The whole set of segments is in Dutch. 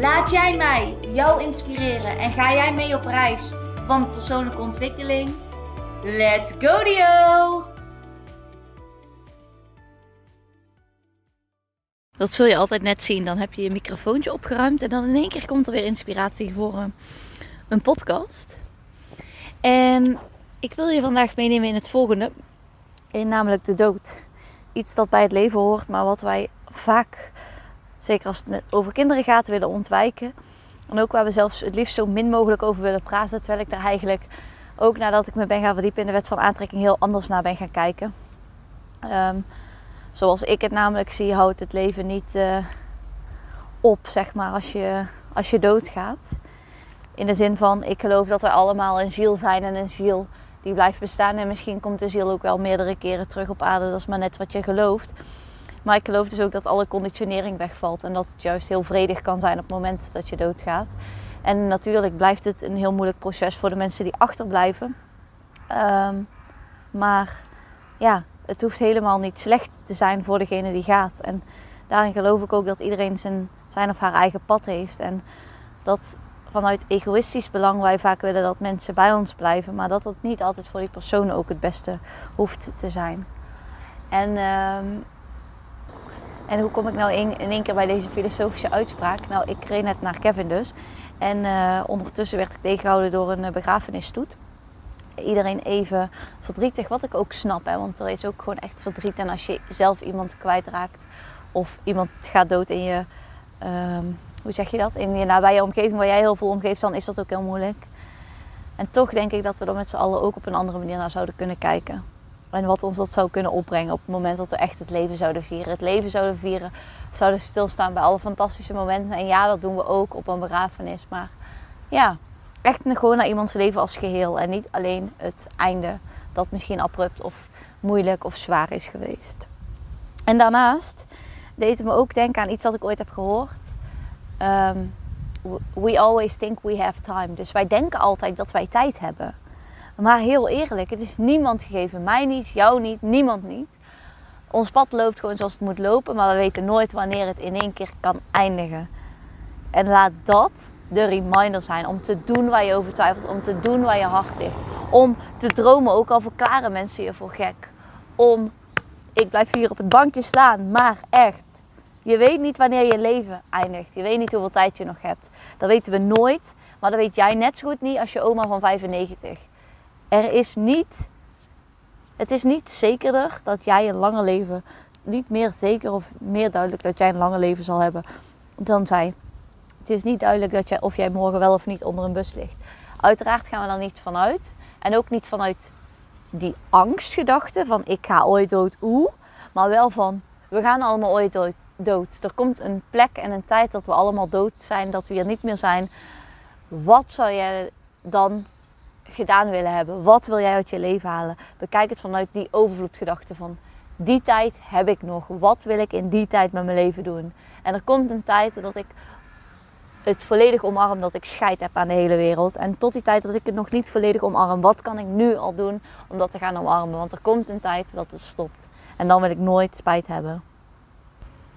Laat jij mij jou inspireren en ga jij mee op reis van persoonlijke ontwikkeling? Let's go Dio! Dat zul je altijd net zien. Dan heb je je microfoontje opgeruimd en dan in één keer komt er weer inspiratie voor een, een podcast. En ik wil je vandaag meenemen in het volgende, in namelijk de dood. Iets dat bij het leven hoort, maar wat wij vaak, zeker als het over kinderen gaat, willen ontwijken. En ook waar we zelfs het liefst zo min mogelijk over willen praten. Terwijl ik daar eigenlijk ook nadat ik me ben gaan verdiepen in de wet van aantrekking heel anders naar ben gaan kijken. Um, zoals ik het namelijk zie, houdt het leven niet uh, op, zeg maar, als je, als je doodgaat. In de zin van, ik geloof dat we allemaal een ziel zijn en een ziel die blijft bestaan. En misschien komt de ziel ook wel meerdere keren terug op aarde, dat is maar net wat je gelooft. Maar ik geloof dus ook dat alle conditionering wegvalt en dat het juist heel vredig kan zijn op het moment dat je doodgaat. En natuurlijk blijft het een heel moeilijk proces voor de mensen die achterblijven. Um, maar ja, het hoeft helemaal niet slecht te zijn voor degene die gaat. En daarin geloof ik ook dat iedereen zijn, zijn of haar eigen pad heeft. En dat vanuit egoïstisch belang wij vaak willen dat mensen bij ons blijven. Maar dat dat niet altijd voor die persoon ook het beste hoeft te zijn. En, um, en hoe kom ik nou in, in één keer bij deze filosofische uitspraak? Nou, ik reed net naar Kevin dus. En uh, ondertussen werd ik tegengehouden door een begrafenisstoet iedereen even verdrietig. Wat ik ook snap, hè, want er is ook gewoon echt verdriet. En als je zelf iemand kwijtraakt of iemand gaat dood in je, um, hoe zeg je dat? In je nabije omgeving waar jij heel veel omgeeft, dan is dat ook heel moeilijk. En toch denk ik dat we er met z'n allen ook op een andere manier naar zouden kunnen kijken. En wat ons dat zou kunnen opbrengen op het moment dat we echt het leven zouden vieren. Het leven zouden vieren, zouden stilstaan bij alle fantastische momenten. En ja, dat doen we ook op een begrafenis. Maar ja, echt gewoon naar iemands leven als geheel. En niet alleen het einde dat misschien abrupt of moeilijk of zwaar is geweest. En daarnaast deed het me ook denken aan iets dat ik ooit heb gehoord. Um, we always think we have time. Dus wij denken altijd dat wij tijd hebben. Maar heel eerlijk, het is niemand gegeven. Mij niet, jou niet, niemand niet. Ons pad loopt gewoon zoals het moet lopen, maar we weten nooit wanneer het in één keer kan eindigen. En laat dat de reminder zijn. Om te doen waar je over twijfelt. Om te doen waar je hart ligt. Om te dromen, ook al verklaren mensen je voor gek. Om, ik blijf hier op het bankje staan, maar echt. Je weet niet wanneer je leven eindigt. Je weet niet hoeveel tijd je nog hebt. Dat weten we nooit. Maar dat weet jij net zo goed niet als je oma van 95. Er is niet, het is niet zekerder dat jij een lange leven, niet meer zeker of meer duidelijk dat jij een lange leven zal hebben dan zij. Het is niet duidelijk dat jij, of jij morgen wel of niet onder een bus ligt. Uiteraard gaan we daar niet vanuit. En ook niet vanuit die angstgedachte van ik ga ooit dood, oeh. Maar wel van we gaan allemaal ooit dood, dood. Er komt een plek en een tijd dat we allemaal dood zijn, dat we hier niet meer zijn. Wat zou jij dan gedaan willen hebben? Wat wil jij uit je leven halen? Bekijk het vanuit die overvloedgedachte van die tijd heb ik nog. Wat wil ik in die tijd met mijn leven doen? En er komt een tijd dat ik het volledig omarm dat ik scheid heb aan de hele wereld. En tot die tijd dat ik het nog niet volledig omarm, wat kan ik nu al doen om dat te gaan omarmen? Want er komt een tijd dat het stopt. En dan wil ik nooit spijt hebben.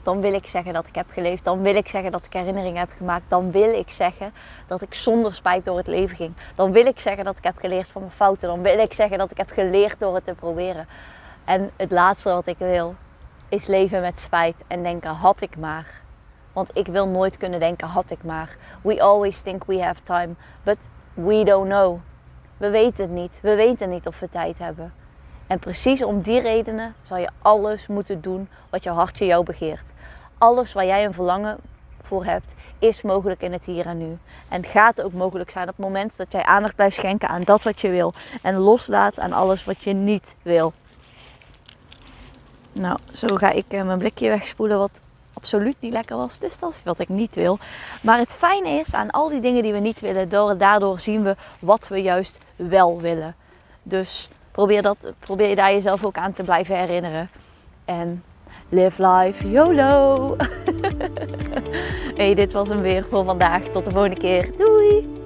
Dan wil ik zeggen dat ik heb geleefd. Dan wil ik zeggen dat ik herinneringen heb gemaakt. Dan wil ik zeggen dat ik zonder spijt door het leven ging. Dan wil ik zeggen dat ik heb geleerd van mijn fouten. Dan wil ik zeggen dat ik heb geleerd door het te proberen. En het laatste wat ik wil is leven met spijt en denken had ik maar. Want ik wil nooit kunnen denken, had ik maar. We always think we have time, but we don't know. We weten het niet. We weten niet of we tijd hebben. En precies om die redenen zal je alles moeten doen wat je hartje jou begeert alles waar jij een verlangen voor hebt, is mogelijk in het hier en nu. En gaat ook mogelijk zijn op het moment dat jij aandacht blijft schenken aan dat wat je wil. En loslaat aan alles wat je niet wil. Nou, zo ga ik eh, mijn blikje wegspoelen wat absoluut niet lekker was. Dus dat is wat ik niet wil. Maar het fijne is aan al die dingen die we niet willen, daardoor zien we wat we juist wel willen. Dus probeer, dat, probeer daar jezelf ook aan te blijven herinneren. En Live life YOLO. hey, dit was hem weer voor vandaag. Tot de volgende keer. Doei!